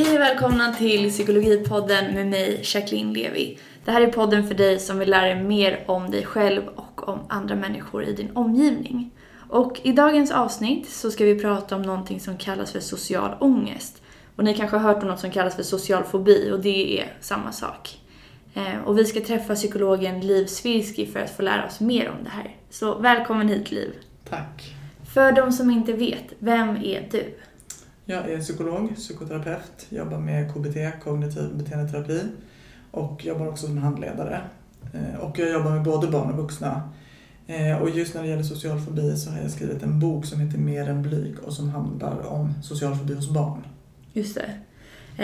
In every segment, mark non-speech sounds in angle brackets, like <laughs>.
Hej och välkomna till Psykologipodden med mig, Jacqueline Levi. Det här är podden för dig som vill lära dig mer om dig själv och om andra människor i din omgivning. Och i dagens avsnitt så ska vi prata om någonting som kallas för social ångest. Och ni kanske har hört om något som kallas för social fobi och det är samma sak. Eh, och vi ska träffa psykologen Liv Svirsky för att få lära oss mer om det här. Så välkommen hit Liv. Tack. För de som inte vet, vem är du? Jag är psykolog, psykoterapeut, jobbar med KBT, kognitiv beteendeterapi och jobbar också som handledare. Eh, och jag jobbar med både barn och vuxna. Eh, och just när det gäller social fobi så har jag skrivit en bok som heter Mer än blyg och som handlar om social fobi hos barn. Just det.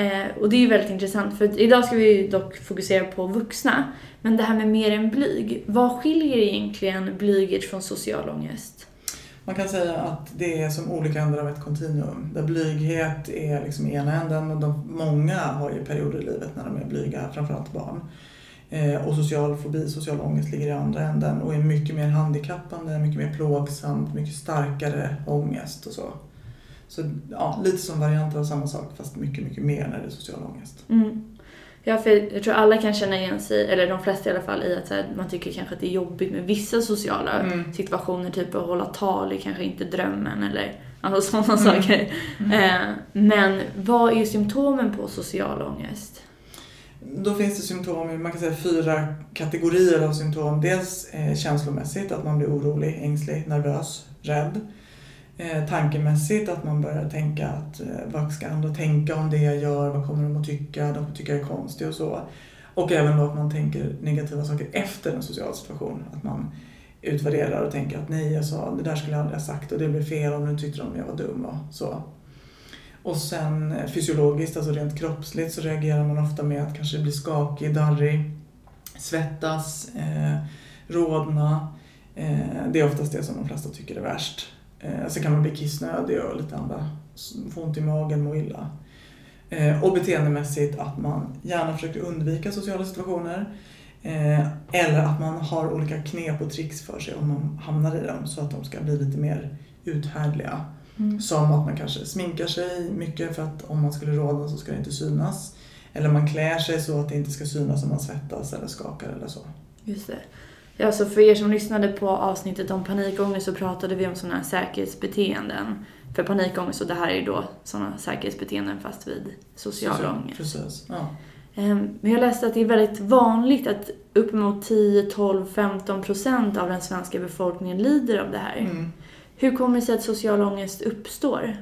Eh, och det är ju väldigt intressant för idag ska vi dock fokusera på vuxna. Men det här med mer än blyg, vad skiljer egentligen blyget från social ångest? Man kan säga att det är som olika ändar av ett kontinuum. Där blyghet är liksom ena änden och de, många har ju perioder i livet när de är blyga, framförallt barn. Eh, och social fobi, social ångest ligger i andra änden och är mycket mer handikappande, mycket mer plågsamt, mycket starkare ångest och så. Så ja, lite som varianter av samma sak fast mycket, mycket mer när det är social ångest. Mm. Ja, för jag tror alla kan känna igen sig, eller de flesta i alla fall, i att här, man tycker kanske att det är jobbigt med vissa sociala Mm. situationer, typ att hålla tal är kanske inte drömmen eller alltså <laughs> sådana Mm. saker. Eh, men vad är symptomen på social ångest? Då finns det symptom, man kan säga fyra kategorier av symptom. Dels eh, känslomässigt, att man blir orolig, ängslig, nervös, rädd. Eh, tankemässigt, att man börjar tänka att eh, vad ska andra tänka om det jag gör, vad kommer de att tycka, de kommer tycka jag är konstig och så. Och även då att man tänker negativa saker efter en social situation. Att man utvärderar och tänker att nej, jag sa det där skulle jag aldrig ha sagt och det blev fel och nu tyckte de jag var dum och så. Och sen eh, fysiologiskt, alltså rent kroppsligt, så reagerar man ofta med att kanske bli skakig, darrig, svettas, eh, rodna. Eh, det är oftast det som de flesta tycker är värst. Eh, sen kan man bli kissnödig och lite andra, få ont i magen, må illa. Eh, och beteendemässigt att man gärna försöker undvika sociala situationer. Eh, eller att man har olika knep och tricks för sig om man hamnar i dem så att de ska bli lite mer uthärdliga. Mm. Som att man kanske sminkar sig mycket för att om man skulle rodna så ska det inte synas. Eller man klär sig så att det inte ska synas om man svettas eller skakar eller så. Just det. Ja, så för er som lyssnade på avsnittet om panikångest så pratade vi om sådana här säkerhetsbeteenden för panikångest och det här är ju då sådana säkerhetsbeteenden fast vid social ångest. Precis. Ja. Ehm, Men jag läste att det är väldigt vanligt att uppemot 10, 12, 15 procent av den svenska befolkningen lider av det här. Mm. Hur kommer det sig att social ångest uppstår?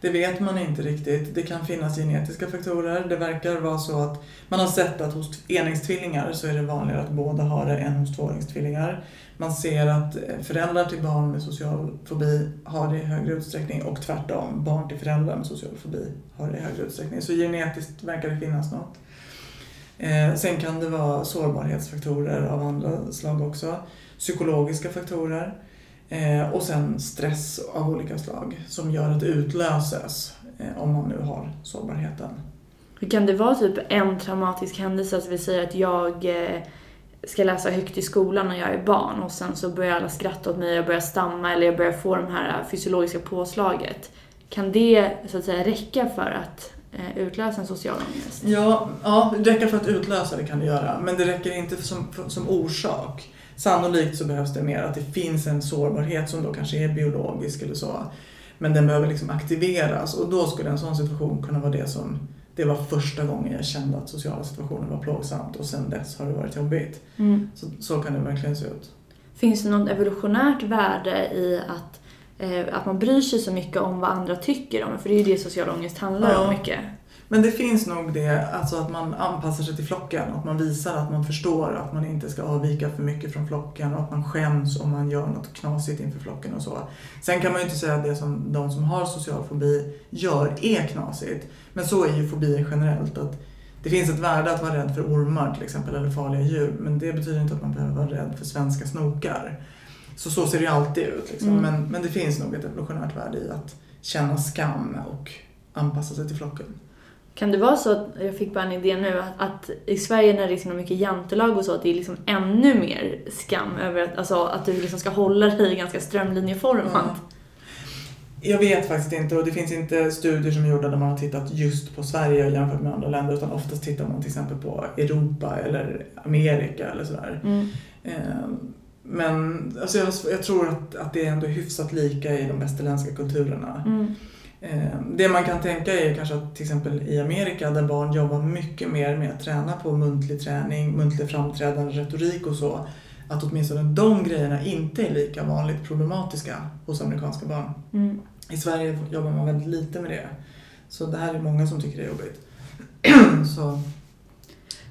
Det vet man inte riktigt. Det kan finnas genetiska faktorer. Det verkar vara så att man har sett att hos enäggstvillingar så är det vanligare att båda har det än hos tvåäggstvillingar. Man ser att eh, föräldrar till barn med social fobi har det i högre utsträckning och tvärtom. Barn till föräldrar med social fobi har det i högre utsträckning. Så genetiskt verkar det finnas något. Eh, sen kan det vara sårbarhetsfaktorer av andra slag också. Psykologiska faktorer. Eh, och sen stress av olika slag som gör att det utlöses eh, om man nu har sårbarheten. Hur kan det vara typ en traumatisk händelse, alltså vi säger att jag eh, ska läsa högt i skolan när jag är barn och sen så börjar alla skratta åt mig, jag börjar stamma eller jag börjar få det här fysiologiska påslaget. Kan det så att säga räcka för att eh, utlösa en social ångest? Ja, ja, det räcker för att utlösa det kan det göra, men det räcker inte som, som orsak. Sannolikt så behövs det mer att det finns en sårbarhet som då kanske är biologisk eller så. Men den behöver liksom aktiveras och då skulle en sån situation kunna vara det som det var första gången jag kände att sociala situationer var plågsamt och sen dess har det varit jobbigt. Mm. Så, så kan det verkligen se ut. Finns det något evolutionärt värde i att, eh, att man bryr sig så mycket om vad andra tycker om? För det är ju det social ångest handlar Ja. om mycket. Men det finns nog det, alltså att man anpassar sig till flocken, att man visar att man förstår att man inte ska avvika för mycket från flocken och att man skäms om man gör något knasigt inför flocken och så. Sen kan man ju inte säga att det som de som har social fobi gör är knasigt. Men så är ju fobier generellt. att Det finns ett värde att vara rädd för ormar till exempel, eller farliga djur, men det betyder inte att man behöver vara rädd för svenska snokar. Så så ser det ju alltid ut. Liksom. Mm. Men, men det finns nog ett evolutionärt värde i att känna skam och anpassa sig till flocken. Kan det vara så att, jag fick bara en idé nu, att, att i Sverige när det är liksom mycket jantelag och så, att det är liksom ännu mer skam över att, alltså, att du liksom ska hålla dig ganska strömlinjeformat? Jag vet faktiskt inte och det finns inte studier som är gjorda där man har tittat just på Sverige jämfört med andra länder utan oftast tittar man till exempel på Europa eller Amerika eller sådär. Mm. Eh, Men alltså jag, jag tror att, att det är ändå hyfsat lika i de västerländska kulturerna. Mm. Eh, Det man kan tänka är kanske att till exempel i Amerika där barn jobbar mycket mer med att träna på muntlig träning, muntlig framträdande, retorik och så. Att åtminstone de grejerna inte är lika vanligt problematiska hos amerikanska barn. Mm. I Sverige jobbar man väldigt lite med det. Så det här är många som tycker det är jobbigt. <clears throat> så,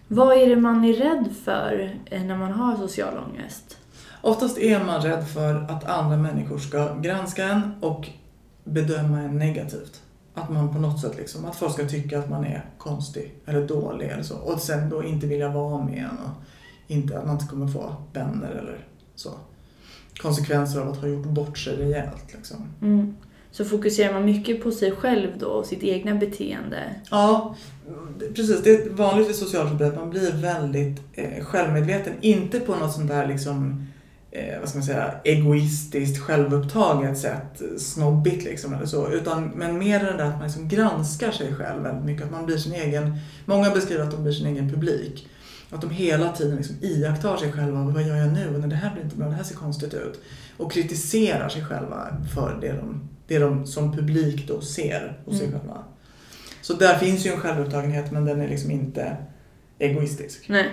Vad är det man är rädd för eh, när man har social ångest? oftast är man rädd för att andra människor ska granska en och bedöma en negativt. Att man på något sätt liksom, att folk ska tycka att man är konstig eller dålig eller så. Och sen då inte vilja vara med en och inte, att man inte kommer få vänner eller så. Konsekvenser av att ha gjort bort sig rejält liksom. Mm. Så fokuserar man mycket på sig själv då och sitt egna beteende? Ja, precis. Det är vanligt vid social fobi att man blir väldigt eh, självmedveten. Inte på något sånt där liksom, eh, vad ska man säga, egoistiskt, självupptaget sätt, snobbigt liksom eller så. Utan, men mer det där att man liksom granskar sig själv väldigt mycket. Att man blir sin egen, många beskriver att de blir sin egen publik. Att de hela tiden liksom iakttar sig själva. Vad gör jag nu? Nej, det här blir inte bra. Det här ser konstigt ut. Och kritiserar sig själva för det de, det de som publik då ser hos sig Mm. själva. Så där finns ju en självupptagenhet men den är liksom inte egoistisk. Nej.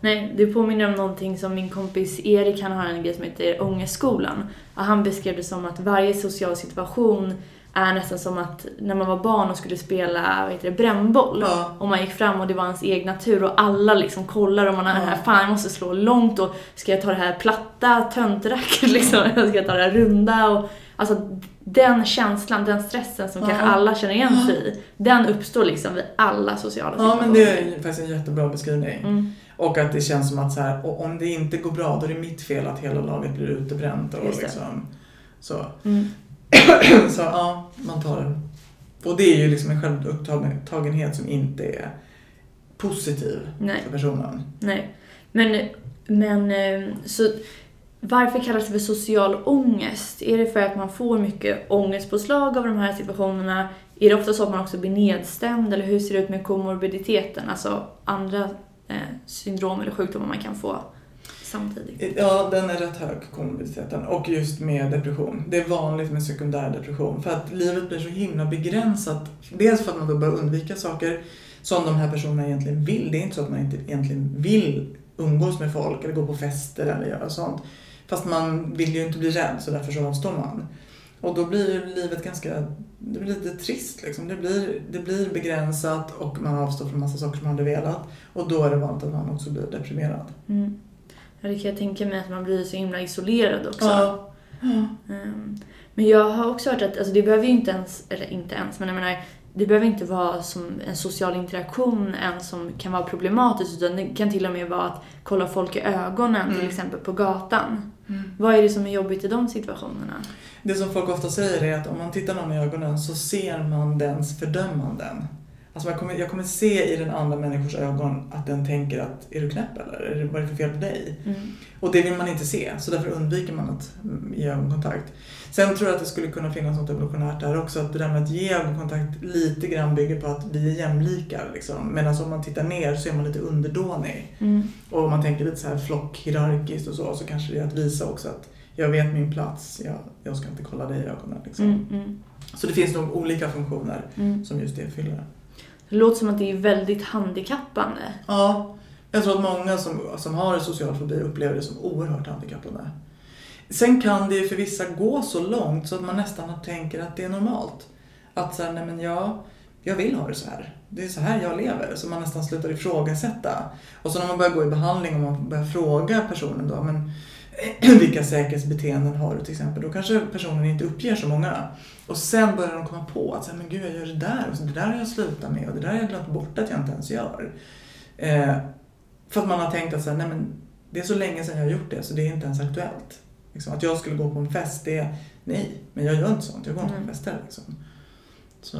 Nej, det påminner om någonting som min kompis Erik, han har en grej som heter Ångestskolan. Och han beskrev det som att varje social situation är nästan som att när man var barn och skulle spela vad heter det, brännboll. Ja. Och man gick fram och det var ens egna tur och alla liksom kollar om man har Ja. här, fan jag måste slå långt och ska jag ta det här platta töntracket <laughs> liksom, eller ska jag ta det här runda och alltså den känslan, den stressen som Ja. kanske alla känner igen sig i, den uppstår liksom vid alla sociala Ja situationer. men det är faktiskt en jättebra beskrivning. Mm. Och att det känns som att så här, och om det inte går bra då är det mitt fel att hela laget blir utebränt. Och liksom, så. Mm. <clears throat> så ja, man tar det. Och det är ju liksom en självupptagenhet som inte är positiv Nej. för personen. Nej, men, men eh, så varför kallas det för social ångest? Är det för att man får mycket ångestpåslag av de här situationerna? Är det ofta så att man också blir nedstämd eller hur ser det ut med komorbiditeten? Alltså andra Eh, syndrom eller sjukdomar man kan få samtidigt. Ja, den är rätt hög, komorbiditeten. Och just med depression. Det är vanligt med sekundär depression. För att livet blir så himla begränsat. Dels för att man då bör undvika saker som de här personerna egentligen vill. Det är inte så att man inte egentligen vill umgås med folk eller gå på fester eller göra sånt. Fast man vill ju inte bli rädd så därför så avstår man. Och då blir ju livet ganska, det blir lite trist liksom. Det blir, det blir begränsat och man avstår från massa saker som man hade velat. Och då är det vanligt att man också blir deprimerad. Mm. Ja, det kan jag tänka mig att man blir så himla isolerad också. Ja. Ehm, Men jag har också hört att alltså, det behöver ju inte ens, eller inte ens, men jag menar det behöver inte vara som en social interaktion ens som kan vara problematiskt utan det kan till och med vara att kolla folk i ögonen till Mm. exempel på gatan. Vad är det som är jobbigt i de situationerna? Det som folk ofta säger är att om man tittar någon i ögonen så ser man dens fördömanden. Alltså jag kommer, jag kommer se i den andra människors ögon att den tänker att är du knäpp eller? Är det, vad är det för fel på dig? Mm. Och det vill man inte se, så därför undviker man att mm, ge ögonkontakt. Sen tror jag att det skulle kunna finnas något evolutionärt där också, att det där med att ge ögonkontakt lite grann bygger på att vi är jämlikar. Liksom. Medan om man tittar ner så är man lite underdånig. Mm. Och om man tänker lite så här flockhierarkiskt och så, så kanske det är att visa också att jag vet min plats, jag, jag ska inte kolla dig i ögonen. Liksom. Mm. Mm. Så det finns nog olika funktioner Mm. som just det fyller. Det låter som att det är väldigt handikappande. Ja, jag tror att många som, som har social fobi upplever det som oerhört handikappande. Sen kan det ju för vissa gå så långt så att man nästan tänker att det är normalt. Att så här, nej men jag, jag vill ha det så här. Det är så här jag lever. Så man nästan slutar ifrågasätta. Och så när man börjar gå i behandling och man börjar fråga personen då, men <clears throat> vilka säkerhetsbeteenden har du till exempel? Då kanske personen inte uppger så många. Och sen börjar de komma på att men gud jag gör det där och så det där har jag slutat med och det där har jag glömt bort att jag inte ens gör. Eh, för att man har tänkt att så här, nej men det är så länge sedan jag har gjort det så det är inte ens aktuellt. Liksom, att jag skulle gå på en fest, det är nej, men jag gör inte sånt. Jag går inte på Mm. fester. Liksom. Så.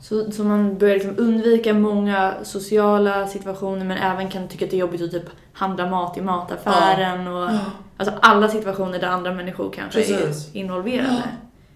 Så, så man börjar liksom undvika många sociala situationer men även kan tycka att det är jobbigt att typ handla mat i mataffären och alltså alla situationer där andra människor kanske Precis. är involverade.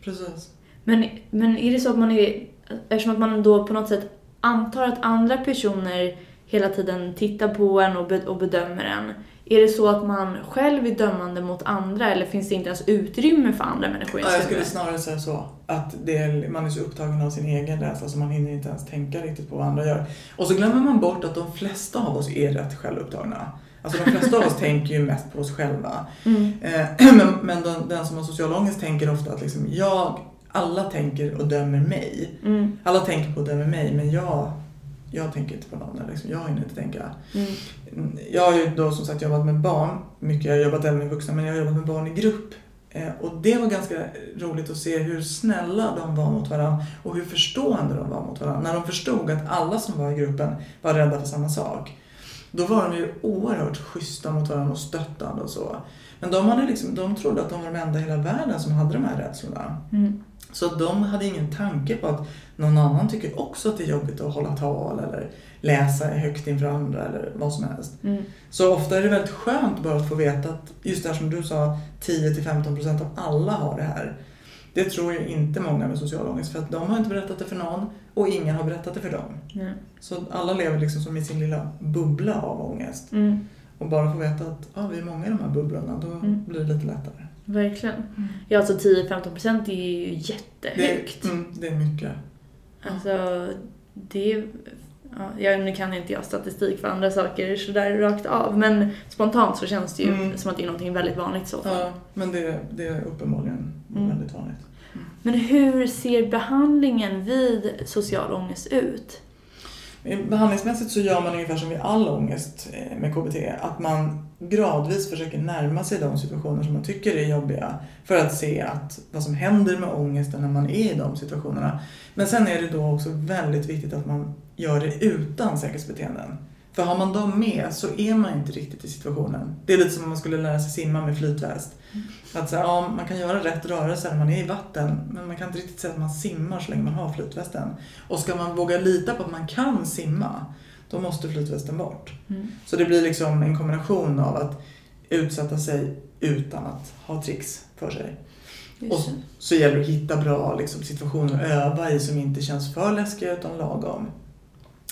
precis. Men, men är det så att man är, eftersom att man då på något sätt antar att andra personer hela tiden tittar på en och, be, och bedömer en, är det så att man själv är dömande mot andra eller finns det inte ens utrymme för andra människor i Ja, jag skulle snarare säga så. Att det man är så upptagen av sin egen rädsla så man hinner inte ens tänka riktigt på vad andra gör. Och så glömmer man bort att de flesta av oss är rätt självupptagna. Alltså de flesta av oss <laughs> tänker ju mest på oss själva. Mm. Eh, <clears throat> men men den, den som har social ångest tänker ofta att liksom, jag, alla tänker och dömer mig. Mm. Alla tänker på och dömer mig men jag, jag tänker inte på någon. Liksom, jag hinner inte tänka. Mm. Jag har ju då som sagt jobbat med barn mycket. Jag har jobbat även med vuxna men jag har jobbat med barn i grupp. Eh, och det var ganska roligt att se hur snälla de var mot varandra och hur förstående de var mot varandra. När de förstod att alla som var i gruppen var rädda för samma sak. Då var de ju oerhört schyssta mot varandra och stöttande och så. Men de, hade liksom, de trodde att de var de enda i hela världen som hade de här rädslorna. Mm. Så de hade ingen tanke på att någon annan tycker också att det är jobbigt att hålla tal eller läsa högt inför andra eller vad som helst. Mm. Så ofta är det väldigt skönt bara att få veta att just det här som du sa, 10-15% av alla har det här. Det tror ju inte många med social ångest för att de har inte berättat det för någon och ingen har berättat det för dem. Mm. Så alla lever liksom som i sin lilla bubbla av ångest. Mm. Och bara få veta att ah, vi är många i de här bubblorna, då Mm. blir det lite lättare. Verkligen. Ja, alltså 10-15% är ju jättehögt. Det, mm, det är mycket. Alltså, det är... Ja, jag, nu kan inte jag statistik för andra saker sådär rakt av, men spontant så känns det ju Mm. som att det är någonting väldigt vanligt så fall. Ja, men det, det är uppenbarligen Mm. väldigt vanligt. Men hur ser behandlingen vid social ångest ut? Behandlingsmässigt så gör man ungefär som vid all ångest eh, med KBT. Att man gradvis försöker närma sig de situationer som man tycker är jobbiga. För att se att vad som händer med ångesten när man är i de situationerna. Men sen är det då också väldigt viktigt att man gör det utan säkerhetsbeteenden. För har man dem med så är man inte riktigt i situationen. Det är lite som om man skulle lära sig simma med flytväst. Att så ja, man kan göra rätt rörelser när man är i vatten men man kan inte riktigt säga att man simmar så länge man har flytvästen. Och ska man våga lita på att man kan simma då måste flytvästen bort. Mm. Så det blir liksom en kombination av att utsätta sig utan att ha tricks för sig. Just det. Så gäller det att hitta bra liksom, situationer att öva i som inte känns för läskiga utan lagom.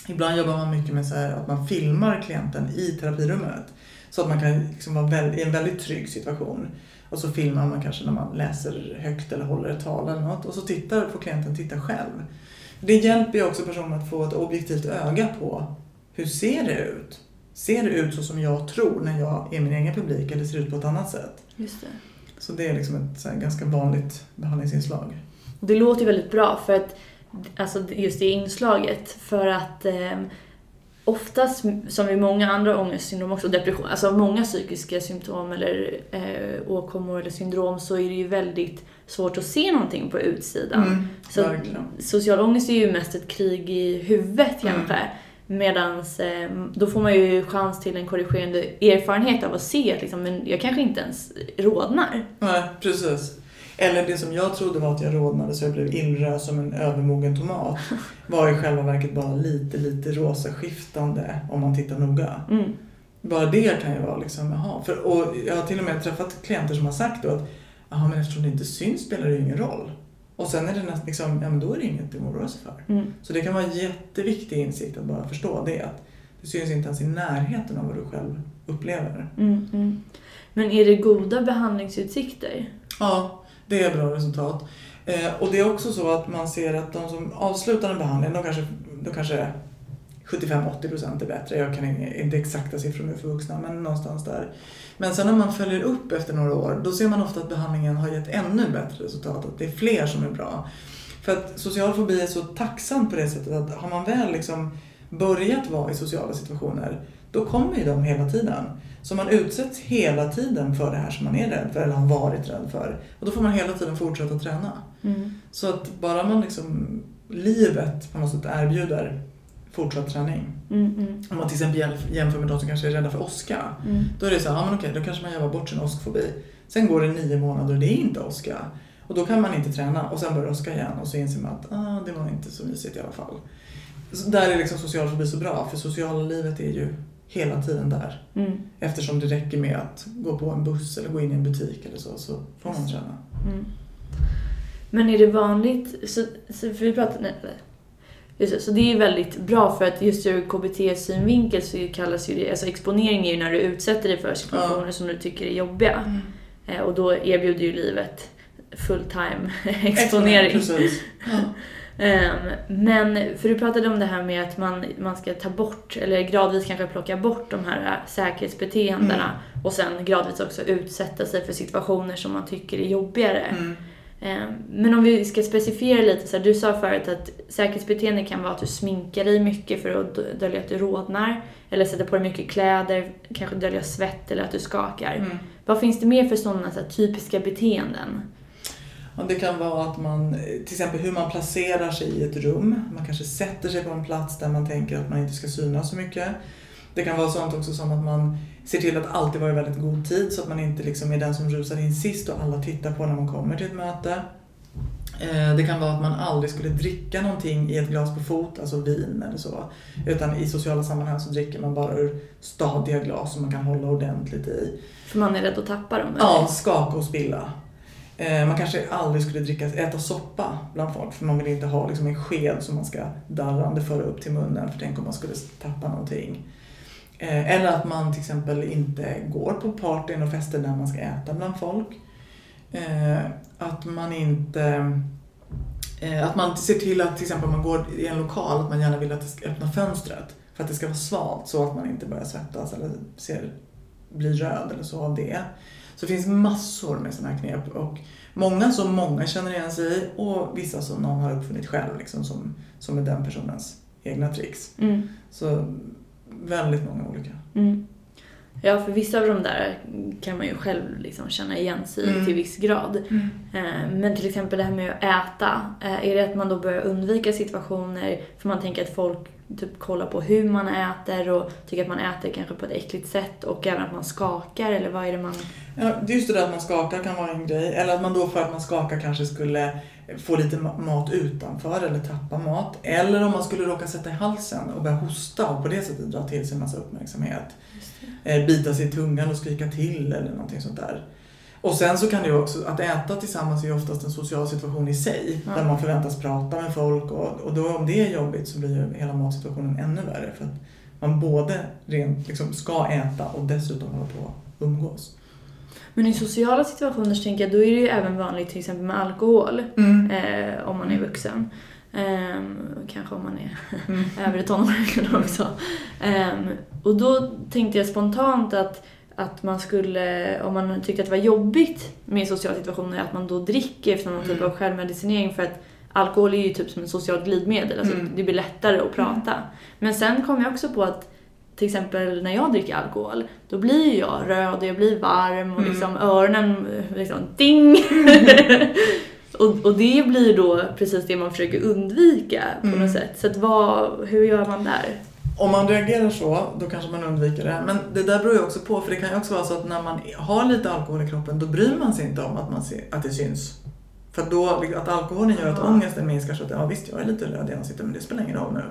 Ibland jobbar man mycket med så här att man filmar klienten i terapirummet. Så att man kan liksom vara i en väldigt trygg situation. Och så filmar man kanske när man läser högt eller håller ett tal eller något. Och så tittar, får klienten titta själv. Det hjälper ju också personen att få ett objektivt öga på hur ser det ut? Ser det ut så som jag tror när jag är min egen publik eller ser det ut på ett annat sätt? Just det. Så det är liksom ett ganska vanligt behandlingsinslag. Det låter ju väldigt bra för att, alltså just det inslaget, för att eh, oftast, som i många andra ångestsyndrom också, depression, alltså många psykiska symptom eller eh, åkommor eller syndrom så är det ju väldigt svårt att se någonting på utsidan. Mm, Så social ångest är ju mest ett krig i huvudet Mm. kanske. Medans eh, då får man ju chans till en korrigerande erfarenhet av att se att liksom, men jag kanske inte ens rodnar. Nej, precis. Eller det som jag trodde var att jag rodnade så jag blev illröd som en övermogen tomat <laughs> var i själva verket bara lite, lite rosa skiftande om man tittar noga. Mm. Bara det kan ju vara liksom, jaha. För, och jag har till och med träffat klienter som har sagt då att jaha, men eftersom det inte syns spelar det ju ingen roll. Och sen är det nästan liksom, ja men då är det inget att oroa sig för. Mm. Så det kan vara en jätteviktig insikt att bara förstå det. Att det syns inte ens i närheten av vad du själv upplever. Mm, mm. Men är det goda behandlingsutsikter? Ja, det är bra resultat. Eh, och det är också så att man ser att de som avslutar en behandling, de kanske, de kanske 75-80% är bättre. Jag kan inte, inte exakta siffror nu för vuxna, men någonstans där. Men sen när man följer upp efter några år, då ser man ofta att behandlingen har gett ännu bättre resultat. Att det är fler som är bra. För att social fobi är så tacksamt på det sättet att har man väl liksom börjat vara i sociala situationer, då kommer ju de hela tiden. Så man utsätts hela tiden för det här som man är rädd för eller har varit rädd för. Och då får man hela tiden fortsätta träna. Mm. Så att bara man liksom, livet på något sätt erbjuder fortsatt träning. Mm, mm, Om man till exempel jämf- jämför med de som kanske är rädda för åska. mm. Då är det så här, ja men okej, då kanske man jobbar bort sin åskfobi. Sen går det nio månader och det är inte åska. Och då kan man inte träna och sen börjar åska igen och så inser man att ah, det var inte så mysigt i alla fall. Så där är liksom social fobi så bra, för sociala livet är ju hela tiden där. Mm, Eftersom det räcker med att gå på en buss eller gå in i en butik eller så, så får man träna. mm. Men är det vanligt, så, så för vi pratade, nej, just det, så det är väldigt bra för att just ur KBT-synvinkel så kallas ju det, alltså exponering är ju när du utsätter dig för situationer Ja. som du tycker är jobbiga. Eh, och då erbjuder ju livet full time <laughs> exponering. Precis. <laughs> Ja. Ehm, men, för du pratade om det här med att man, man ska ta bort, eller gradvis kanske plocka bort de här äh, säkerhetsbeteendena och sen gradvis också utsätta sig för situationer som man tycker är jobbigare. Mm. Ehm, Men om vi ska specificera lite, så här, du sa förut att säkerhetsbeteende kan vara att du sminkar dig mycket för att dölja att du rodnar, eller sätter på dig mycket kläder, kanske dölja svett eller att du skakar. Mm. Vad finns det mer för sådana så här, typiska beteenden? Ja, det kan vara att man, till exempel hur man placerar sig i ett rum. Man kanske sätter sig på en plats där man tänker att man inte ska synas så mycket. Det kan vara sånt också som att man ser till att alltid vara i väldigt god tid så att man inte liksom är den som rusar in sist och alla tittar på när man kommer till ett möte. Eh, Det kan vara att man aldrig skulle dricka någonting i ett glas på fot, alltså vin eller så. Utan i sociala sammanhang så dricker man bara ur stadiga glas som man kan hålla ordentligt i. För man är rädd att tappa dem? eller? Ja, skaka och spilla. Eh, man kanske aldrig skulle dricka, äta soppa bland folk för man vill inte ha liksom en sked som man ska darrande föra upp till munnen för tänk om man skulle tappa någonting. Eh, eller att man till exempel inte går på partyn och fester där man ska äta bland folk. Eh, att man inte att man ser till att till exempel om man går i en lokal att man gärna vill att det ska öppna fönstret för att det ska vara svalt så att man inte börjar svettas eller ser, blir röd eller så av det. Så det finns massor med sådana här knep och många som många känner igen sig i och vissa som någon har uppfunnit själv liksom, som, som är den personens egna tricks. Mm. Så väldigt många olika. Mm. Ja, för vissa av de där kan man ju själv liksom känna igen sig i Mm. till viss grad. Eh, Men till exempel det här med att äta. Eh, Är det att man då börjar undvika situationer för man tänker att folk typ kollar på hur man äter och tycker att man äter kanske på ett äckligt sätt och även att man skakar eller vad är det man... Ja, just det där att man skakar kan vara en grej. Eller att man då för att man skakar kanske skulle få lite ma- mat utanför eller tappa mat. Eller om man skulle råka sätta i halsen och börja hosta och på det sättet dra till sig en massa uppmärksamhet. Eh, Bita sig i tungan och skrika till eller någonting sånt där. Och sen så kan det ju också, att äta tillsammans är ju oftast en social situation i sig. Ja. Där man förväntas prata med folk och, och då om det är jobbigt så blir ju hela matsituationen ännu värre. För att man både rent liksom ska äta och dessutom hålla på och umgås. Men i sociala situationer så tänker jag då är det ju även vanligt till exempel med alkohol eh, om man är vuxen. Ehm, kanske om man är Mm. <laughs> övre tonåren också. Ehm, och då tänkte jag spontant att, att man skulle, om man tyckte att det var jobbigt med sociala situationer, att man då dricker efter någon typ Mm. av självmedicinering för att alkohol är ju typ som ett socialt glidmedel, alltså Mm. det blir lättare att prata. Men sen kom jag också på att till exempel när jag dricker alkohol, då blir jag röd och jag blir varm och Mm. liksom öronen liksom ding! <laughs> och, och det blir då precis det man försöker undvika på Mm. något sätt. Så att vad, hur gör man där? Om man reagerar så, då kanske man undviker det. Men det där beror ju också på, för det kan ju också vara så att när man har lite alkohol i kroppen, då bryr man sig inte om att, man ser, att det syns. För då, att alkoholen gör att ångesten minskar så att ja visst, jag är lite röd i ansiktet men det spelar ingen roll nu.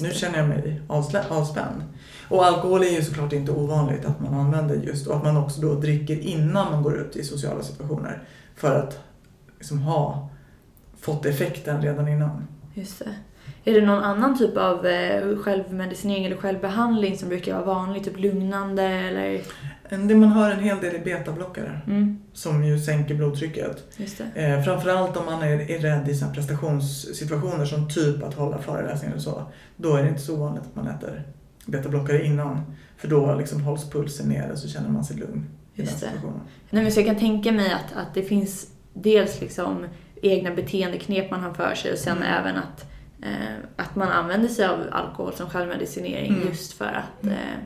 Nu känner jag mig avspänd. Och alkohol är ju såklart inte ovanligt att man använder just och att man också då dricker innan man går ut i sociala situationer. För att liksom ha fått effekten redan innan. Just det. Är det någon annan typ av eh, självmedicinering eller självbehandling som brukar vara vanlig? Typ lugnande eller? Det man hör en hel del är betablockare Mm, som ju sänker blodtrycket. just det. Eh, framförallt om man är, är rädd i såna prestationssituationer som typ att hålla föreläsningar eller så. Då är det inte så vanligt att man äter betablockare innan. För då liksom hålls pulsen nere så känner man sig lugn i Just den det. situationen. Nej, men så jag kan tänka mig att, att det finns dels liksom egna beteendeknep man har för sig och sen Mm. även att, att man använder sig av alkohol som självmedicinering Mm. just för att Mm. eh,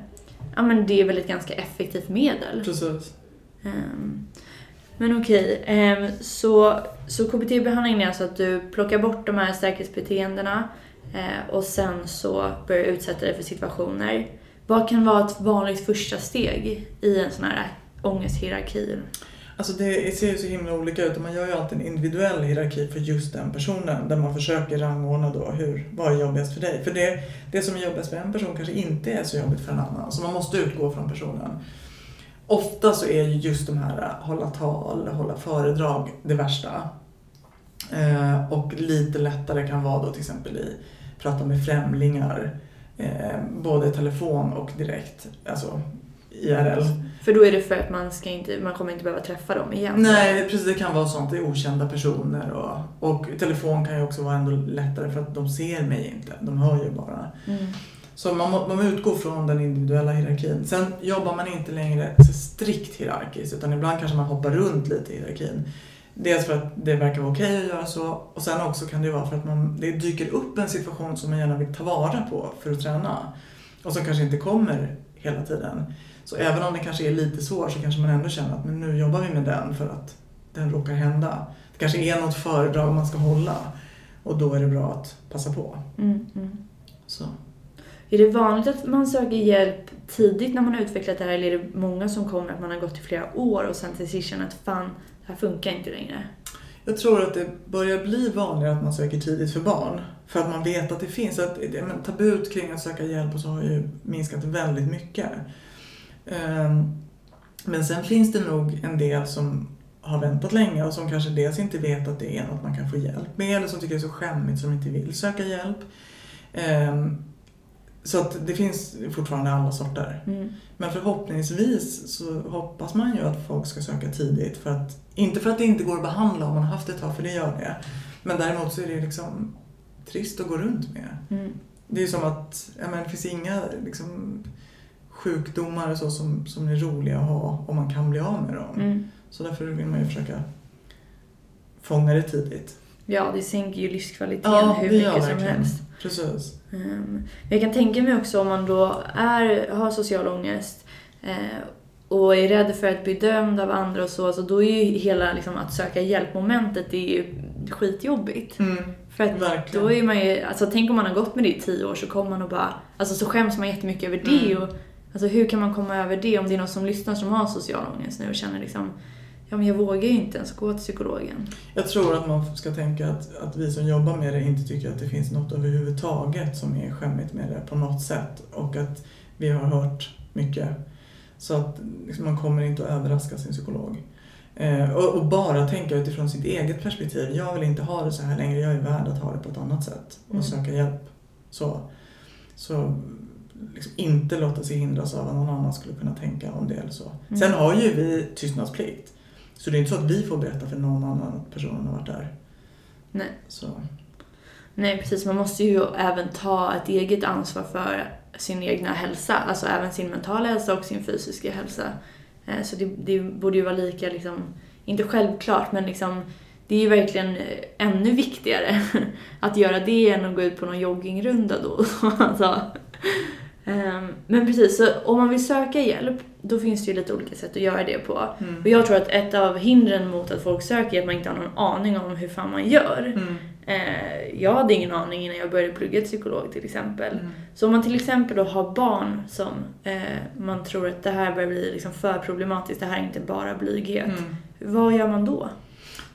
ja, men det är väl ett ganska effektivt medel. Precis. Ehm, Men okej, ehm, så, så KBT-behandlingen är alltså att du plockar bort de här säkerhetsbeteendena eh, och sen så börjar du utsätta dig för situationer. Vad kan vara ett vanligt första steg i en sån här ångesthierarki? Alltså det ser ju så himla olika ut och man gör ju alltid en individuell hierarki för just den personen där man försöker rangordna då hur, vad är jobbigast för dig? För det, det som är jobbigast för en person kanske inte är så jobbigt för en annan. Så man måste utgå från personen. Ofta så är ju just de här äh, hålla tal, hålla föredrag det värsta. Eh, och lite lättare kan vara då till exempel i prata med främlingar. Eh, både telefon och direkt, alltså IRL. För då är det för att man, ska inte, man kommer inte behöva träffa dem igen? Nej, precis. Det kan vara sånt. Det är okända personer. Och, och telefon kan ju också vara ändå lättare för att de ser mig inte. De hör ju bara. Mm. Så man, man utgår från den individuella hierarkin. Sen jobbar man inte längre så strikt hierarkiskt utan ibland kanske man hoppar runt lite i hierarkin. Dels för att det verkar vara okej att göra så och sen också kan det vara för att man, det dyker upp en situation som man gärna vill ta vara på för att träna. Och som kanske inte kommer hela tiden. Så även om det kanske är lite svår så kanske man ändå känner att men nu jobbar vi med den för att den råkar hända. Det kanske är något föredrag man ska hålla och då är det bra att passa på. Mm, mm. Så. Är det vanligt att man söker hjälp tidigt när man har utvecklat det här eller är det många som kommer att man har gått i flera år och sen till sist känner att fan, det här funkar inte längre? Jag tror att det börjar bli vanligare att man söker tidigt för barn. För att man vet att det finns. Att, men, tabut kring att söka hjälp och så har ju minskat väldigt mycket. Ehm, Men sen finns det nog en del som har väntat länge och som kanske dels inte vet att det är något man kan få hjälp med eller som tycker det är så skämmigt som inte vill söka hjälp. Ehm, Så att det finns fortfarande alla sorter. Mm. Men förhoppningsvis så hoppas man ju att folk ska söka tidigt. För att, inte för att det inte går att behandla om man har haft ett tag, för det gör det. Men däremot så är det liksom trist att gå runt med. Mm. Det är som att ja, men det finns inga liksom, sjukdomar och så som, som är roliga att ha om man kan bli av med dem. Mm. Så därför vill man ju försöka fånga det tidigt. Ja, det sänker ju livskvaliteten hur det gör mycket som helst. Precis. Um, jag kan tänka mig också om man då är, har social ångest eh, och är rädd för att bli dömd av andra och så, så då är ju hela liksom, att söka hjälp-momentet det är ju skitjobbigt. Mm, För att verkligen. då är man ju, alltså tänk om man har gått med det i tio år så kommer man och bara, alltså så skäms man jättemycket över det Mm. och alltså hur kan man komma över det om det är någon som lyssnar som har social ångest nu och känner liksom, ja men jag vågar ju inte ens gå till psykologen. Jag tror att man ska tänka att, att vi som jobbar med det inte tycker att det finns något överhuvudtaget som är skämmigt med det på något sätt. Och att vi har hört mycket. Så att liksom, man kommer inte att överraska sin psykolog. Eh, och, och bara tänka utifrån sitt eget perspektiv. Jag vill inte ha det så här längre, jag är värd att ha det på ett annat sätt. Och Mm. söka hjälp. Så, så liksom inte låta sig hindras av vad någon annan skulle kunna tänka om det eller så. Mm. Sen har ju vi tystnadsplikt. Så det är inte så att vi får berätta för någon annan att personen har varit där. Nej. Så. Nej precis, man måste ju även ta ett eget ansvar för sin egna hälsa, alltså även sin mentala hälsa och sin fysiska hälsa. Eh, Så det, det borde ju vara lika, liksom, inte självklart, men liksom, det är ju verkligen eh, ännu viktigare <laughs> att göra det än att gå ut på någon joggingrunda då. <laughs> alltså. Ehm, Men precis, så om man vill söka hjälp, då finns det ju lite olika sätt att göra det på. Mm. Och jag tror att ett av hindren mot att folk söker är att man inte har någon aning om hur fan man gör. Mm. Eh, jag hade ingen aning innan jag började plugga till psykolog till exempel. Mm. Så om man till exempel då har barn som eh, man tror att det här börjar bli liksom för problematiskt, det här är inte bara blyghet. Mm. Vad gör man då?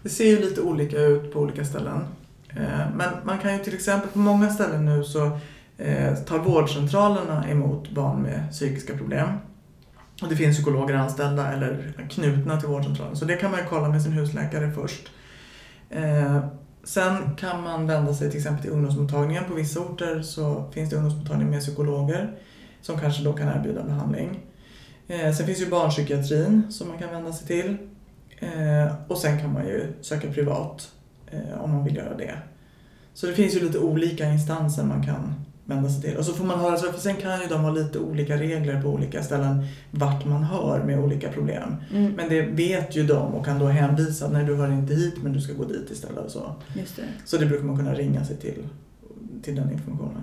Det ser ju lite olika ut på olika ställen. Eh, Men man kan ju till exempel på många ställen nu så Eh, tar vårdcentralerna emot barn med psykiska problem. Och det finns psykologer anställda eller knutna till vårdcentralen. Så det kan man ju kolla med sin husläkare först. Eh, Sen kan man vända sig till exempel till ungdomsmottagningen. På vissa orter så finns det ungdomsmottagning med psykologer som kanske då kan erbjuda behandling. Eh, Sen finns ju barnpsykiatrin som man kan vända sig till. Eh, och sen kan man ju söka privat eh, om man vill göra det. Så det finns ju lite olika instanser man kan vända sig till. Och så får man höra, så- för sen kan ju de ha lite olika regler på olika ställen vart man hör med olika problem. Mm, Men det vet ju de och kan då hänvisa, nej du hör inte hit men du ska gå dit istället. och Så, just det. så det brukar man kunna ringa sig till, till den informationen.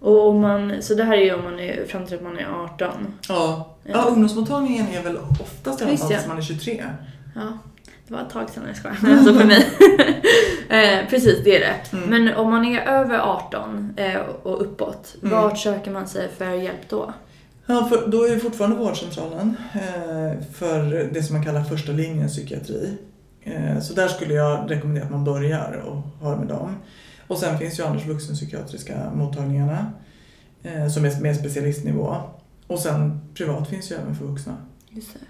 Och om man, så det här är ju om man är fram till att man är 18. Ja, ja ungdomsmottagningen är väl oftast i alla fall tills man är 23. Ja, det var ett tag sedan jag skojar. Alltså för mig. <laughs> eh, precis, det är det. Mm. Men om man är över 18 eh, och uppåt, Mm. vart söker man sig för hjälp då? Ja, för då är det fortfarande vårdcentralen eh, för det som man kallar första linjen psykiatri. Eh, så där skulle jag rekommendera att man börjar och hör med dem. Och sen finns ju annars vuxenpsykiatriska mottagningarna eh, som är med specialistnivå. Och sen privat finns ju även för vuxna. Just det.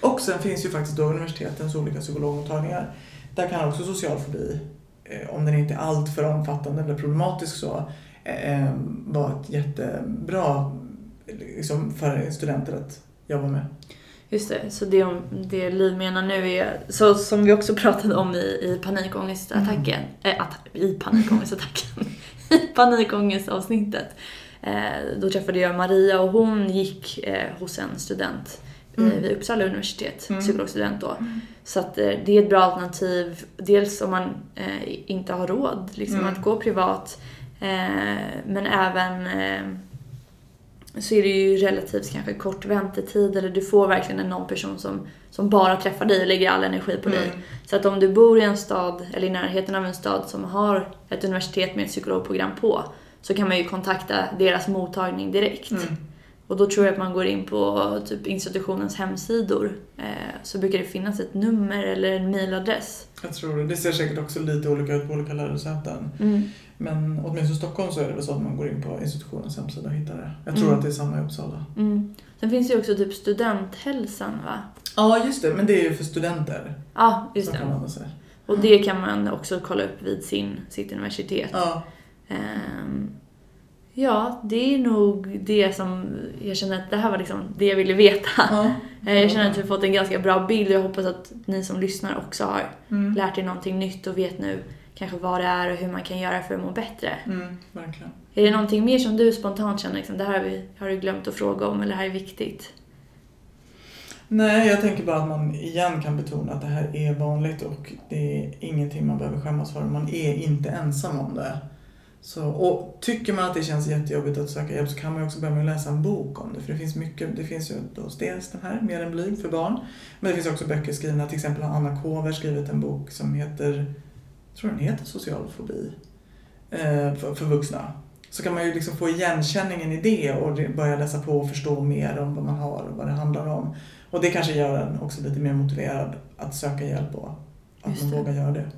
Och sen finns ju faktiskt då universitetens olika psykologmottagningar. Där kan också socialfobi eh, om den inte är alltför omfattande eller problematisk så, eh, eh, vara ett jättebra liksom, för studenter att jobba med. Just det, så det, det Liv menar nu är, så som vi också pratade om i, i panikångestattacken, mm. äh, att, i panikångestattacken, <laughs> i panikångestavsnittet. Eh, då träffade jag Maria och hon gick eh, hos en student mm. vid Uppsala universitet, mm. psykologstudent då. Mm. Så att eh, det är ett bra alternativ, dels om man eh, inte har råd liksom, mm. att gå privat, eh, men även så är det ju relativt kanske kort väntetid eller du får verkligen någon person som, som bara träffar dig och lägger all energi på dig. Mm. Så att om du bor i en stad eller i närheten av en stad som har ett universitet med ett psykologprogram på så kan man ju kontakta deras mottagning direkt. Och då tror jag att man går in på typ institutionens hemsidor eh, så brukar det finnas ett nummer eller en mailadress. Jag tror det. Det ser säkert också lite olika ut på olika lärosäten. Mm. Men åtminstone i Stockholm så är det väl så att man går in på institutionens hemsida och hittar det. Jag tror mm. att det är samma i Uppsala. Mm. Sen finns det ju också typ studenthälsan va? Ja just det, men det är ju för studenter. Ja, just det. Och det kan man också kolla upp vid sin, sitt universitet. Ja. Um, Ja, det är nog det som jag känner att det här var liksom det jag ville veta. Eh, jag känner att vi har fått en ganska bra bild och jag hoppas att ni som lyssnar också har mm. lärt er någonting nytt och vet nu kanske vad det är och hur man kan göra för att må bättre. Mm, verkligen. Är det någonting mer som du spontant känner liksom, det här har, vi, har du glömt att fråga om eller det här är viktigt? Nej, jag tänker bara att man igen kan betona att det här är vanligt och det är ingenting man behöver skämmas för. Man är inte ensam om det. Så, och tycker man att det känns jättejobbigt att söka hjälp så kan man också börja med att läsa en bok om det. För det finns mycket, det finns ju dels den här, Mer än blyg för barn. Men det finns också böcker skrivna, till exempel har Anna Kåver skrivit en bok som heter, tror den heter Social fobi, eh, för, för vuxna. Så kan man ju liksom få igenkänningen i det och börja läsa på och förstå mer om vad man har och vad det handlar om. Och det kanske gör en också lite mer motiverad att söka hjälp och att man vågar göra det.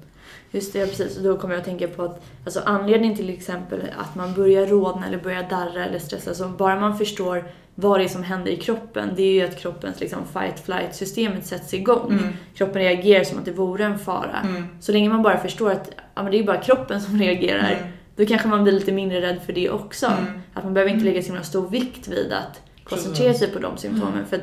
Just det, precis. Och då kommer jag att tänka på att alltså anledningen till exempel att man börjar rodna eller börjar darra eller stressa, alltså bara man förstår vad det är som händer i kroppen, det är ju att kroppens liksom, fight-flight-systemet sätts igång. Mm. Kroppen reagerar som att det vore en fara. Mm. Så länge man bara förstår att ja, men det är bara kroppen som <laughs> reagerar, mm. då kanske man blir lite mindre rädd för det också. Mm. Att man behöver inte lägga så himla stor vikt vid att koncentrera sig på de symptomen. Mm. För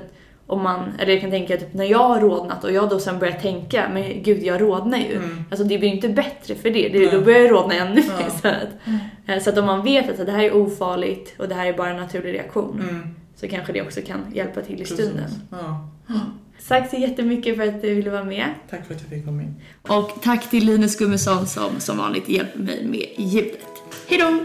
om man, eller jag kan tänka typ när jag har rodnat och jag då sen börjar tänka, men gud jag rodnar ju. Mm. Alltså det blir inte bättre för det, det då börjar jag rodna ännu mer. Ja. <laughs> Så, att, mm. så att om man vet att det här är ofarligt och det här är bara en naturlig reaktion mm. så kanske det också kan hjälpa till i stunden. Ja. <gasps> Tack så jättemycket för att du ville vara med. Tack för att jag fick vara med. Och tack till Linus Gummesson som som vanligt hjälper mig med ljudet. Hejdå!